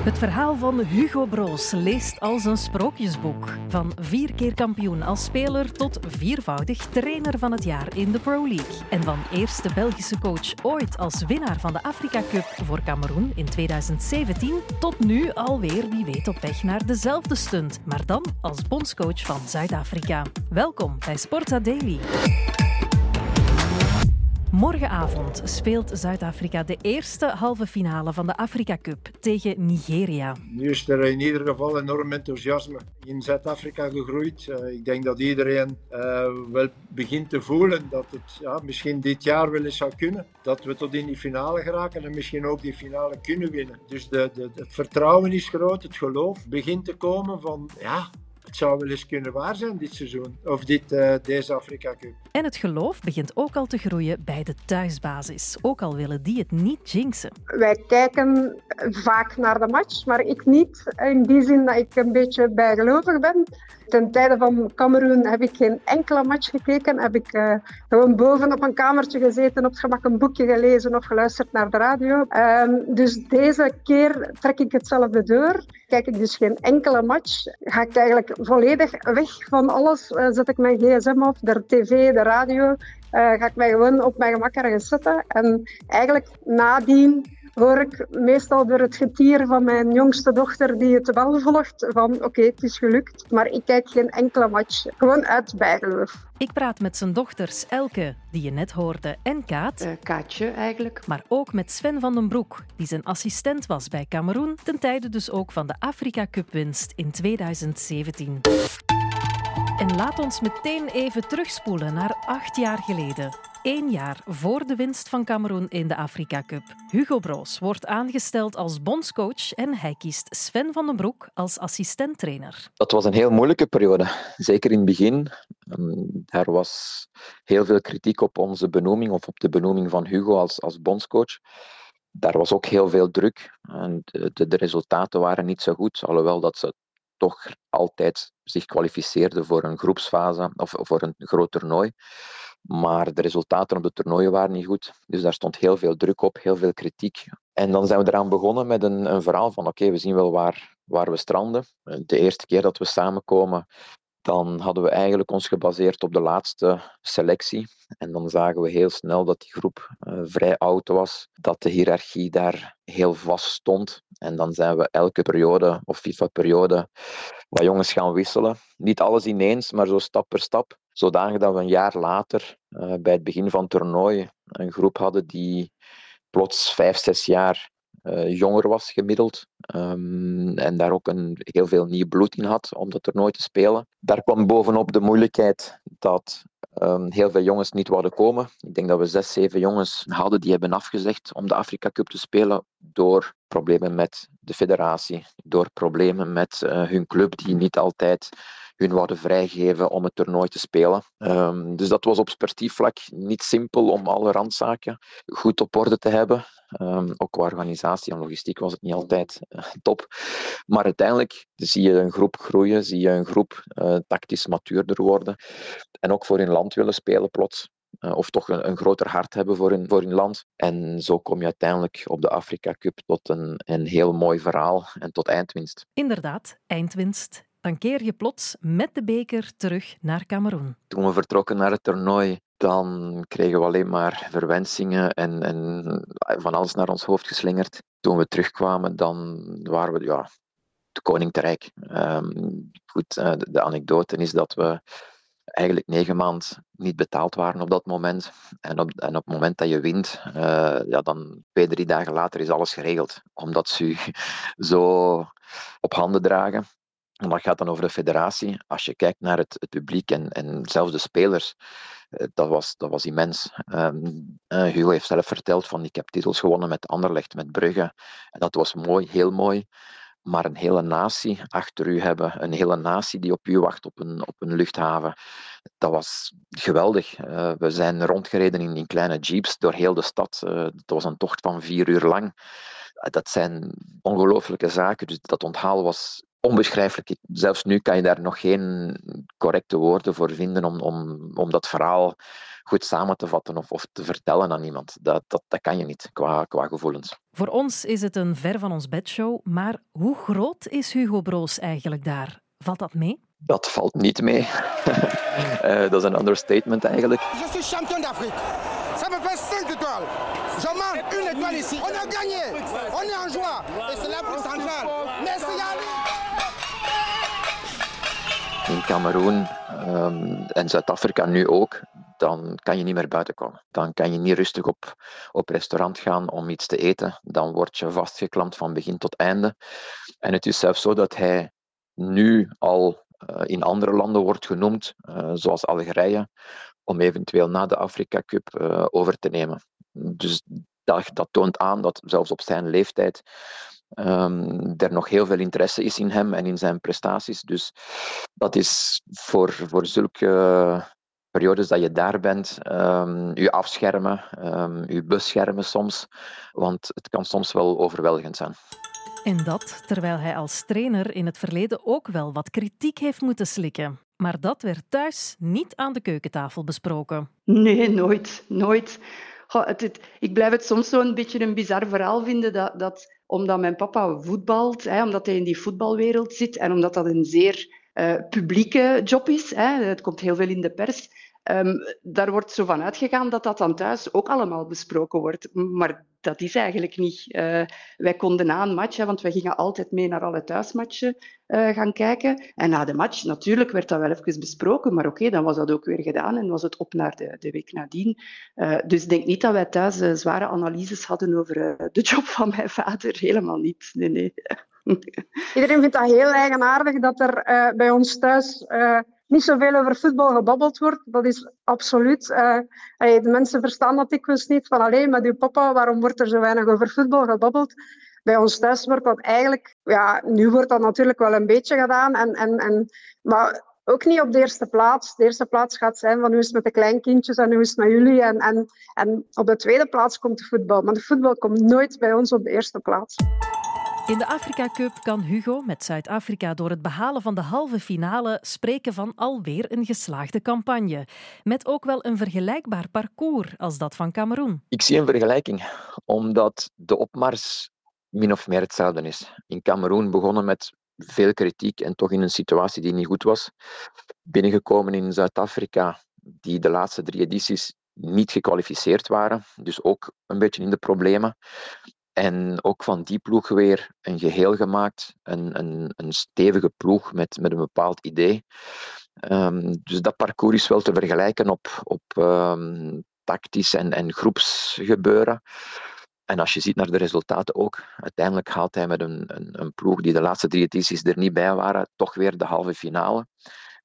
Het verhaal van Hugo Broos leest als een sprookjesboek. Van vier keer kampioen als speler tot viervoudig trainer van het jaar in de Pro League. En van eerste Belgische coach ooit als winnaar van de Afrika Cup voor Cameroen in 2017 tot nu alweer wie weet op weg naar dezelfde stunt, maar dan als bondscoach van Zuid-Afrika. Welkom bij Sporta Daily. Morgenavond speelt Zuid-Afrika de eerste halve finale van de Afrika Cup tegen Nigeria. Nu is er in ieder geval enorm enthousiasme in Zuid-Afrika gegroeid. Uh, ik denk dat iedereen uh, wel begint te voelen dat het ja, misschien dit jaar wel eens zou kunnen. Dat we tot in die finale geraken en misschien ook die finale kunnen winnen. Dus de, de, het vertrouwen is groot, het geloof begint te komen van ja, het zou wel eens kunnen waar zijn dit seizoen, of dit, uh, deze Afrika Cup. En het geloof begint ook al te groeien bij de thuisbasis, ook al willen die het niet jinxen. Wij kijken vaak naar de match, maar ik niet. In die zin dat ik een beetje bijgelovig ben. Ten tijde van Cameroen heb ik geen enkele match gekeken. Heb ik uh, gewoon boven op een kamertje gezeten, op het gemak een boekje gelezen of geluisterd naar de radio. Um, dus deze keer trek ik hetzelfde door. Kijk ik dus geen enkele match. Ga ik eigenlijk volledig weg van alles. Uh, zet ik mijn gsm op, de tv, de radio. Uh, ga ik mij gewoon op mijn gemak ergens zetten. En eigenlijk nadien hoor ik meestal door het getier van mijn jongste dochter die het wel volgt van oké, okay, het is gelukt, maar ik kijk geen enkele match. Gewoon uit bijgeloof. Ik praat met zijn dochters Elke, die je net hoorde, en Kaat. Uh, Kaatje eigenlijk. Maar ook met Sven van den Broek, die zijn assistent was bij Cameroen, ten tijde dus ook van de Afrika Cup winst in 2017. En laat ons meteen even terugspoelen naar acht jaar geleden. Eén jaar voor de winst van Cameroen in de Afrika Cup. Hugo Broos wordt aangesteld als bondscoach en hij kiest Sven van den Broek als assistenttrainer. Dat was een heel moeilijke periode, zeker in het begin. Er was heel veel kritiek op onze benoeming of op de benoeming van Hugo als, als bondscoach. Daar was ook heel veel druk en de, de resultaten waren niet zo goed, alhoewel dat ze toch altijd zich kwalificeerden voor een groepsfase of voor een groot toernooi. Maar de resultaten op de toernooien waren niet goed. Dus daar stond heel veel druk op, heel veel kritiek. En dan zijn we eraan begonnen met een, een verhaal van oké, we zien wel waar, waar we stranden. De eerste keer dat we samenkomen, dan hadden we eigenlijk ons gebaseerd op de laatste selectie. En dan zagen we heel snel dat die groep uh, vrij oud was, dat de hiërarchie daar heel vast stond. En dan zijn we elke periode of FIFA-periode wat jongens gaan wisselen. Niet alles ineens, maar zo stap per stap. Zodanig dat we een jaar later, uh, bij het begin van het toernooi, een groep hadden die plots vijf, zes jaar uh, jonger was gemiddeld. Um, en daar ook een, heel veel nieuw bloed in had om dat toernooi te spelen. Daar kwam bovenop de moeilijkheid dat um, heel veel jongens niet wilden komen. Ik denk dat we zes, zeven jongens hadden die hebben afgezegd om de Afrika Cup te spelen door problemen met de federatie, door problemen met uh, hun club die niet altijd hun wouden vrijgeven om het toernooi te spelen. Um, dus dat was op sportief vlak niet simpel om alle randzaken goed op orde te hebben. Um, ook qua organisatie en logistiek was het niet altijd uh, top. Maar uiteindelijk zie je een groep groeien, zie je een groep uh, tactisch matuurder worden. En ook voor hun land willen spelen plots. Uh, of toch een, een, groter hart hebben voor hun, voor hun land. En zo kom je uiteindelijk op de Afrika Cup tot een, een heel mooi verhaal en tot eindwinst. Inderdaad, eindwinst dan keer je plots met de beker terug naar Cameroen. Toen we vertrokken naar het toernooi, dan kregen we alleen maar verwensingen en, en van alles naar ons hoofd geslingerd. Toen we terugkwamen, dan waren we ja, de koning te rijk. Um, goed, uh, de, de anekdote is dat we eigenlijk negen maanden niet betaald waren op dat moment. En op, en op het moment dat je wint, uh, ja, dan twee, drie dagen later is alles geregeld. Omdat ze u zo op handen dragen. En dat gaat dan over de federatie. Als je kijkt naar het, het publiek en, en zelfs de spelers, uh, dat, was, dat was immens. Um, Hugo heeft zelf verteld van ik heb titels gewonnen met Anderlecht, met Brugge. En dat was mooi, heel mooi. Maar een hele natie achter u hebben, een hele natie die op u wacht op een, op een luchthaven, dat was geweldig. Uh, we zijn rondgereden in, in kleine jeeps door heel de stad. dat was een tocht van vier uur lang. dat zijn ongelooflijke zaken. Dus dat onthaal was onbeschrijfelijk. Zelfs nu kan je daar nog geen correcte woorden voor vinden om, om, om dat verhaal goed samen te vatten of, of te vertellen aan iemand. Dat, dat, dat kan je niet qua, qua gevoelens. Voor ons is het een ver van ons bedshow, maar hoe groot is Hugo Broos eigenlijk daar? Valt dat mee? Dat valt niet mee. uh, dat is een understatement eigenlijk. Je suis champion d'Afrique. Ça me fait 5 étoiles. Je manque une étoile ici. On a gagné. On est en joie. Et c'est centrale. Merci In Cameroen um, en Zuid-Afrika nu ook, dan kan je niet meer buiten komen. Dan kan je niet rustig op, op restaurant gaan om iets te eten. Dan word je vastgeklampt van begin tot einde. En het is zelfs zo dat hij nu al uh, in andere landen wordt genoemd, uh, zoals Algerije, om eventueel na de Afrika Cup uh, over te nemen. Dus dat, dat, toont aan dat zelfs op zijn leeftijd um, er nog heel veel interesse is in hem en in zijn prestaties. Dus dat is voor, voor zulke periodes dat je daar bent, um, je afschermen, um, je beschermen soms, want het kan soms wel overweldigend zijn. En dat terwijl hij als trainer in het verleden ook wel wat kritiek heeft moeten slikken. Maar dat werd thuis niet aan de keukentafel besproken. Nee, nooit. Nooit. Goh, het, het, ik blijf het soms zo'n beetje een bizar verhaal vinden dat, dat omdat mijn papa voetbalt, hè, omdat hij in die voetbalwereld zit en omdat dat een zeer uh, publieke job is, hè, het komt heel veel in de pers, Um, daar wordt zo van uitgegaan dat dat dan thuis ook allemaal besproken wordt. Maar dat is eigenlijk niet. Uh, wij konden na een match, hè, want wij gingen altijd mee naar alle thuismatchen uh, gaan kijken. En na de match, natuurlijk, werd dat wel even besproken. Maar oké, dan was dat ook weer gedaan en was het op naar de, de week nadien. Uh, dus ik denk niet dat wij thuis zware analyses hadden over de job van mijn vader. Helemaal niet. Nee, nee. Iedereen vindt dat heel eigenaardig dat er bij ons thuis niet zoveel over voetbal gebabbeld wordt. Dat is absoluut. Uh, de mensen verstaan dat dikwijls niet. Van alleen met uw papa, waarom wordt er zo weinig over voetbal gebabbeld? Bij ons thuis wordt dat eigenlijk, ja, nu wordt dat natuurlijk wel een beetje gedaan. En, en, en, maar ook niet op de eerste plaats. De eerste plaats gaat zijn van hoe is het met de kleinkindjes en hoe is het met jullie. En, en, en op de tweede plaats komt de voetbal. Maar de voetbal komt nooit bij ons op de eerste plaats. In de Afrika Cup kan Hugo met Zuid-Afrika door het behalen van de halve finale spreken van alweer een geslaagde campagne. Met ook wel een vergelijkbaar parcours als dat van Cameroen. Ik zie een vergelijking, omdat de opmars min of meer hetzelfde is. In Cameroen begonnen met veel kritiek en toch in een situatie die niet goed was. Binnengekomen in Zuid-Afrika, die de laatste drie edities niet gekwalificeerd waren, dus ook een beetje in de problemen. En ook van die ploeg weer een geheel gemaakt, een, een, een stevige ploeg met, met een bepaald idee. Um, dus dat parcours is wel te vergelijken op, op um, tactisch en, en groepsgebeuren. En als je ziet naar de resultaten ook, uiteindelijk haalt hij met een, een, een ploeg die de laatste drie edities er niet bij waren, toch weer de halve finale.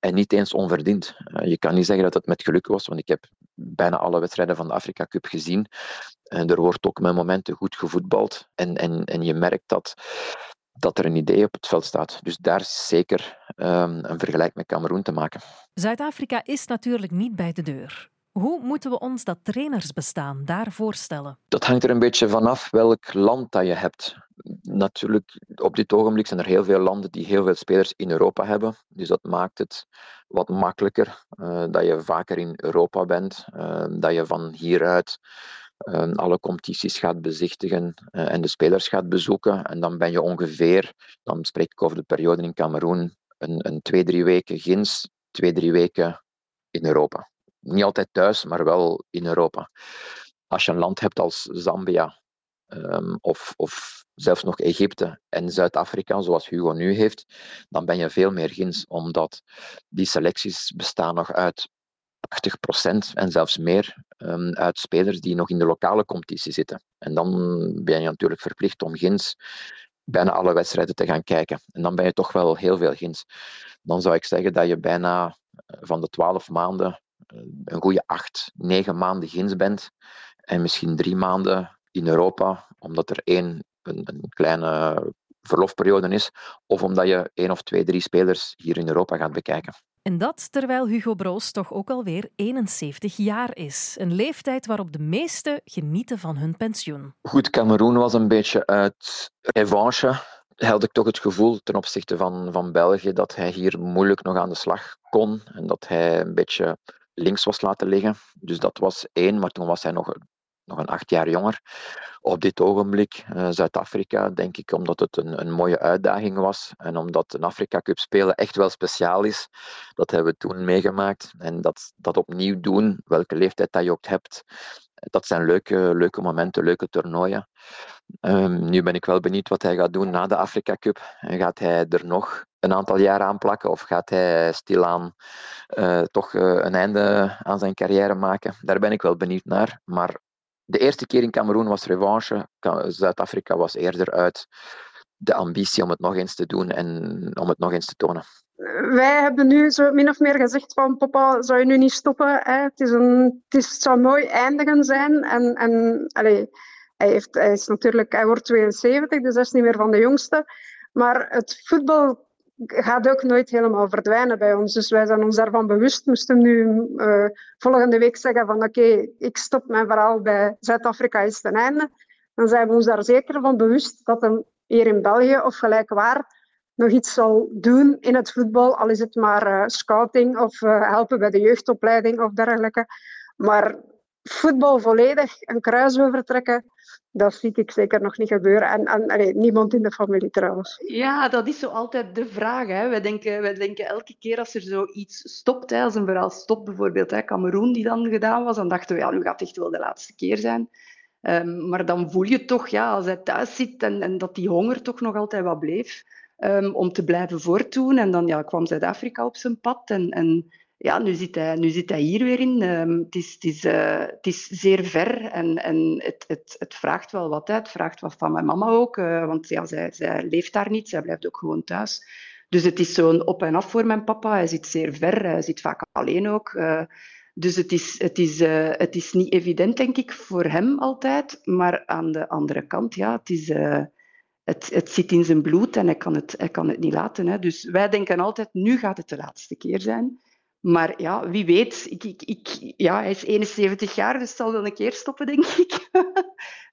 En niet eens onverdiend. Uh, je kan niet zeggen dat het met geluk was, want ik heb bijna alle wedstrijden van de Afrika Cup gezien. En er wordt ook met momenten goed gevoetbald. En, en, en je merkt dat, dat er een idee op het veld staat. Dus daar is zeker um, een vergelijk met Cameroen te maken. Zuid-Afrika is natuurlijk niet bij de deur. Hoe moeten we ons dat trainersbestaan daar voorstellen? Dat hangt er een beetje vanaf welk land dat je hebt. Natuurlijk, op dit ogenblik zijn er heel veel landen die heel veel spelers in Europa hebben. Dus dat maakt het wat makkelijker uh, dat je vaker in Europa bent, uh, dat je van hieruit uh, alle competities gaat bezichtigen en de spelers gaat bezoeken. En dan ben je ongeveer, dan spreek ik over de periode in Cameroen, een, een twee, drie weken ginds, twee, drie weken in Europa. Niet altijd thuis, maar wel in Europa. Als je een land hebt als Zambia um, of, of zelfs nog Egypte en Zuid-Afrika, zoals Hugo nu heeft, dan ben je veel meer ginds, omdat die selecties bestaan nog uit 80% en zelfs meer um, uit spelers die nog in de lokale competitie zitten. En dan ben je natuurlijk verplicht om ginds bijna alle wedstrijden te gaan kijken. En dan ben je toch wel heel veel ginds. Dan zou ik zeggen dat je bijna eh, van de 12 maanden een goede 8, 9 maanden ginds bent. En misschien drie maanden in Europa, omdat er één een, een kleine verlofperiode is, of omdat je één of twee, drie spelers hier in Europa gaat bekijken. En dat terwijl Hugo Broos toch ook alweer 71 jaar is. Een leeftijd waarop de meesten genieten van hun pensioen. Goed, Cameroen was een beetje uit revanche. Had ik toch het gevoel ten opzichte van, van België dat hij hier moeilijk nog aan de slag kon. En dat hij een beetje links was laten liggen. Dus dat was één, maar toen was hij nog, nog een acht jaar jonger. Op dit ogenblik, uh, Zuid-Afrika, denk ik omdat het een, een mooie uitdaging was en omdat een Afrika Cup spelen echt wel speciaal is. Dat hebben we toen meegemaakt. En dat, dat opnieuw doen, welke leeftijd dat je ook hebt, dat zijn leuke, leuke momenten, leuke toernooien. Um, nu ben ik wel benieuwd wat hij gaat doen na de Afrika Cup. Gaat hij er nog een aantal jaar aan plakken of gaat hij stilaan uh, toch uh, een einde aan zijn carrière maken? Daar ben ik wel benieuwd naar. Maar de eerste keer in Cameroen was revanche. Zuid-Afrika was eerder uit de ambitie om het nog eens te doen en om het nog eens te tonen. Wij hebben nu zo min of meer gezegd van papa, zou je nu niet stoppen? Hè? Het, is een, het, is, zou mooi eindigen zijn. En, en allez, hij, heeft, hij, is natuurlijk, hij wordt 72, dus hij is niet meer van de jongste. Maar het voetbal gaat ook nooit helemaal verdwijnen bij ons. Dus wij zijn ons daarvan bewust. Moesten nu uh, volgende week zeggen van oké, ik stop mijn verhaal bij Zuid-Afrika is ten einde. Dan zijn we ons daar zeker van bewust dat hem hier in België of gelijk waar nog iets zal doen in het voetbal. Al is het maar uh, scouting of uh, helpen bij de jeugdopleiding of dergelijke. Maar voetbal volledig een kruis overtrekken, dat zie ik zeker nog niet gebeuren. En, en niemand in de familie trouwens. Ja, dat is zo altijd de vraag. Hè. Wij, denken, wij denken elke keer als er zoiets stopt, hè, als een verhaal stopt, bijvoorbeeld hè, Cameroen die dan gedaan was, dan dachten we, ja, nu gaat het echt wel de laatste keer zijn. Um, maar dan voel je toch, ja, als hij thuis zit en, en dat die honger toch nog altijd wat bleef, um, om te blijven voortdoen. En dan ja, kwam Zuid-Afrika op zijn pad en, en ja, nu zit hij, nu zit hij hier weer in. Um, het, is, het, is, uh, het is zeer ver en, en het, het, het vraagt wel wat. Hè. Het vraagt wat van mijn mama ook, uh, want ja, zij, zij leeft daar niet. Zij blijft ook gewoon thuis. Dus het is zo'n op en af voor mijn papa. Hij zit zeer ver, hij zit vaak alleen ook. Uh, dus het is, het, is, het is niet evident, denk ik, voor hem altijd. Maar aan de andere kant, ja, het, is, het, het zit in zijn bloed en hij kan het, hij kan het niet laten. Hè. Dus wij denken altijd, nu gaat het de laatste keer zijn. Maar ja, wie weet. Ik, ik, ik, ja, hij is 71 jaar, dus zal wel een keer stoppen, denk ik.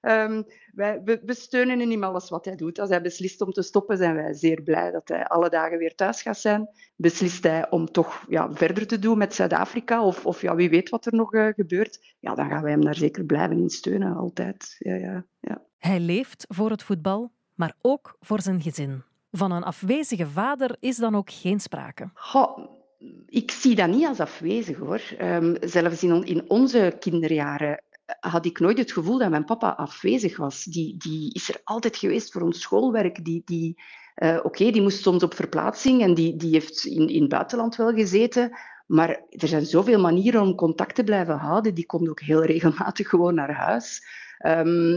um, wij, we, we, steunen in alles wat hij doet. Als hij beslist om te stoppen, zijn wij zeer blij dat hij alle dagen weer thuis gaat zijn. Beslist hij om toch ja, verder te doen met Zuid-Afrika, of, of ja, wie weet wat er nog uh, gebeurt, ja, dan gaan wij hem daar zeker blijven in steunen, altijd. Ja, ja, ja. Hij leeft voor het voetbal, maar ook voor zijn gezin. Van een afwezige vader is dan ook geen sprake. Goh, ik zie dat niet als afwezig hoor. Um, zelfs in, in, onze kinderjaren had ik nooit het gevoel dat mijn papa afwezig was. Die, die is er altijd geweest voor ons schoolwerk. Die, die, uh, Oké, die moest soms op verplaatsing en die, die heeft in, in het buitenland wel gezeten. Maar er zijn zoveel manieren om contact te blijven houden. Die komt ook heel regelmatig gewoon naar huis.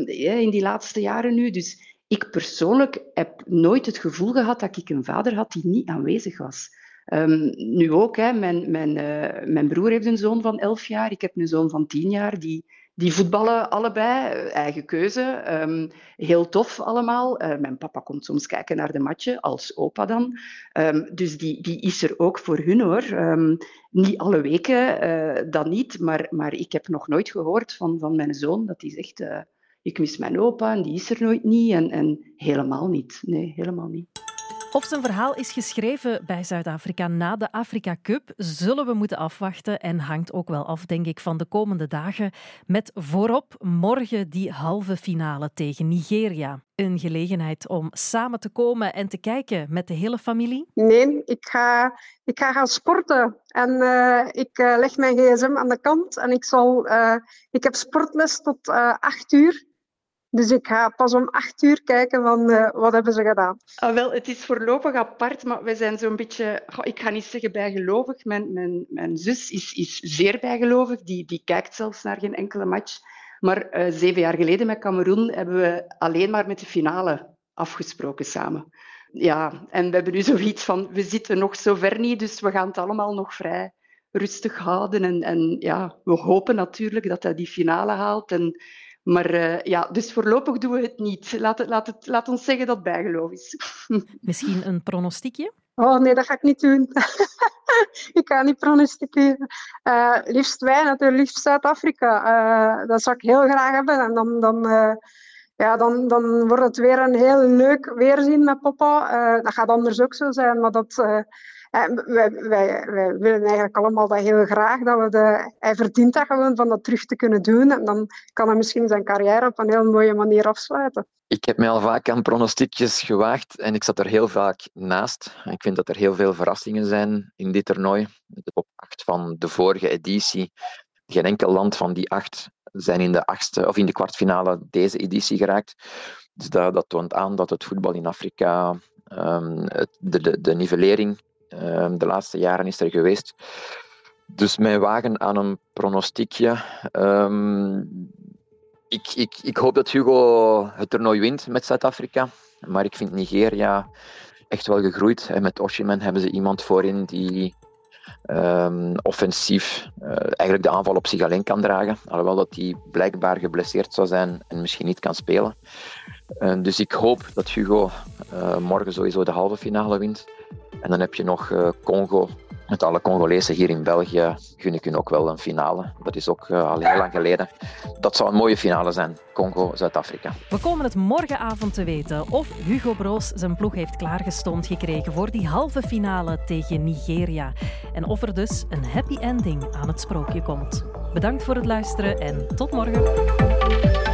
Ja, in die laatste jaren nu. Dus ik persoonlijk heb nooit het gevoel gehad dat ik een vader had die niet aanwezig was. Um, nu ook, hè, mijn, mijn, uh, mijn broer heeft een zoon van 11 jaar, ik heb een zoon van 10 jaar, die, die voetballen allebei, eh, eigen keuze. Um, heel tof allemaal. Uh, mijn papa komt soms kijken naar de matchen, als opa dan. Um, dus die, die is er ook voor hun hoor. niet alle weken, dat niet, maar, maar ik heb nog nooit gehoord van, van mijn zoon dat hij zegt: Ik mis mijn opa en die is er nooit niet. En, en helemaal niet. Nee, helemaal niet. Of zijn verhaal is geschreven bij Zuid-Afrika na de Afrika Cup, zullen we moeten afwachten en hangt ook wel af, denk ik, van de komende dagen. Met voorop morgen die halve finale tegen Nigeria. Een gelegenheid om samen te komen en te kijken met de hele familie? Nee, ik ga, ik ga gaan sporten. En uh, ik uh, leg mijn gsm aan de kant en ik, zal, uh, ik heb sportles tot acht uur. Dus ik ga pas om acht uur kijken van uh, wat hebben ze gedaan. Ah, wel, het is voorlopig apart, maar we zijn zo'n beetje, ik ga niet zeggen bijgelovig. Mijn, mijn, mijn zus is, is zeer bijgelovig, die, die kijkt zelfs naar geen enkele match. Maar uh, zeven jaar geleden met Cameroen hebben we alleen maar met de finale afgesproken samen. Ja, en we hebben nu zoiets van, we zitten nog zo ver niet, dus we gaan het allemaal nog vrij rustig houden. En, en ja, we hopen natuurlijk dat hij die finale haalt. En maar uh, ja, dus voorlopig doen we het niet. Laat, het, laat, het, laat ons zeggen dat het bijgeloof is. Misschien een pronostiekje? Oh nee, dat ga ik niet doen. ik ga niet pronosticeren. Uh, liefst wij natuurlijk, liefst Zuid-Afrika. Uh, dat zou ik heel graag hebben. En dan, dan, uh, ja, dan, dan wordt het weer een heel leuk weerzien met papa. dat gaat anders ook zo zijn, maar dat, wij, wij, willen eigenlijk allemaal dat heel graag. Dat we de, hij verdient dat gewoon van dat terug te kunnen doen. En dan kan hij misschien zijn carrière op een heel mooie manier afsluiten. Ik heb mij al vaak aan pronostiekjes gewaagd en ik zat er heel vaak naast. Ik vind dat er heel veel verrassingen zijn in dit toernooi. De top 8 van de vorige editie. Geen enkel land van die acht zijn in de achtste of in de kwartfinale deze editie geraakt. Dus dat, dat toont aan dat het voetbal in Afrika, het, de, de, de nivellering um, de laatste jaren is er geweest. Dus mijn wagen aan een pronostiekje. Um, ik, ik, ik hoop dat Hugo het toernooi wint met Zuid-Afrika. Maar ik vind Nigeria echt wel gegroeid. En met Oshiman hebben ze iemand voorin die um, offensief uh, eigenlijk de aanval op zich alleen kan dragen. Alhoewel dat hij blijkbaar geblesseerd zou zijn en misschien niet kan spelen. Dus ik hoop dat Hugo uh, morgen sowieso de halve finale wint. En dan heb je nog Congo met alle Congolezen hier in België gun ik hun ook wel een finale. Dat is ook uh, al heel lang geleden. Dat zou een mooie finale zijn. Congo-Zuid-Afrika. We komen het morgenavond te weten of Hugo Broos zijn ploeg heeft klaargestoomd gekregen voor die halve finale tegen Nigeria. En of er dus een happy ending aan het sprookje komt. Bedankt voor het luisteren en tot morgen.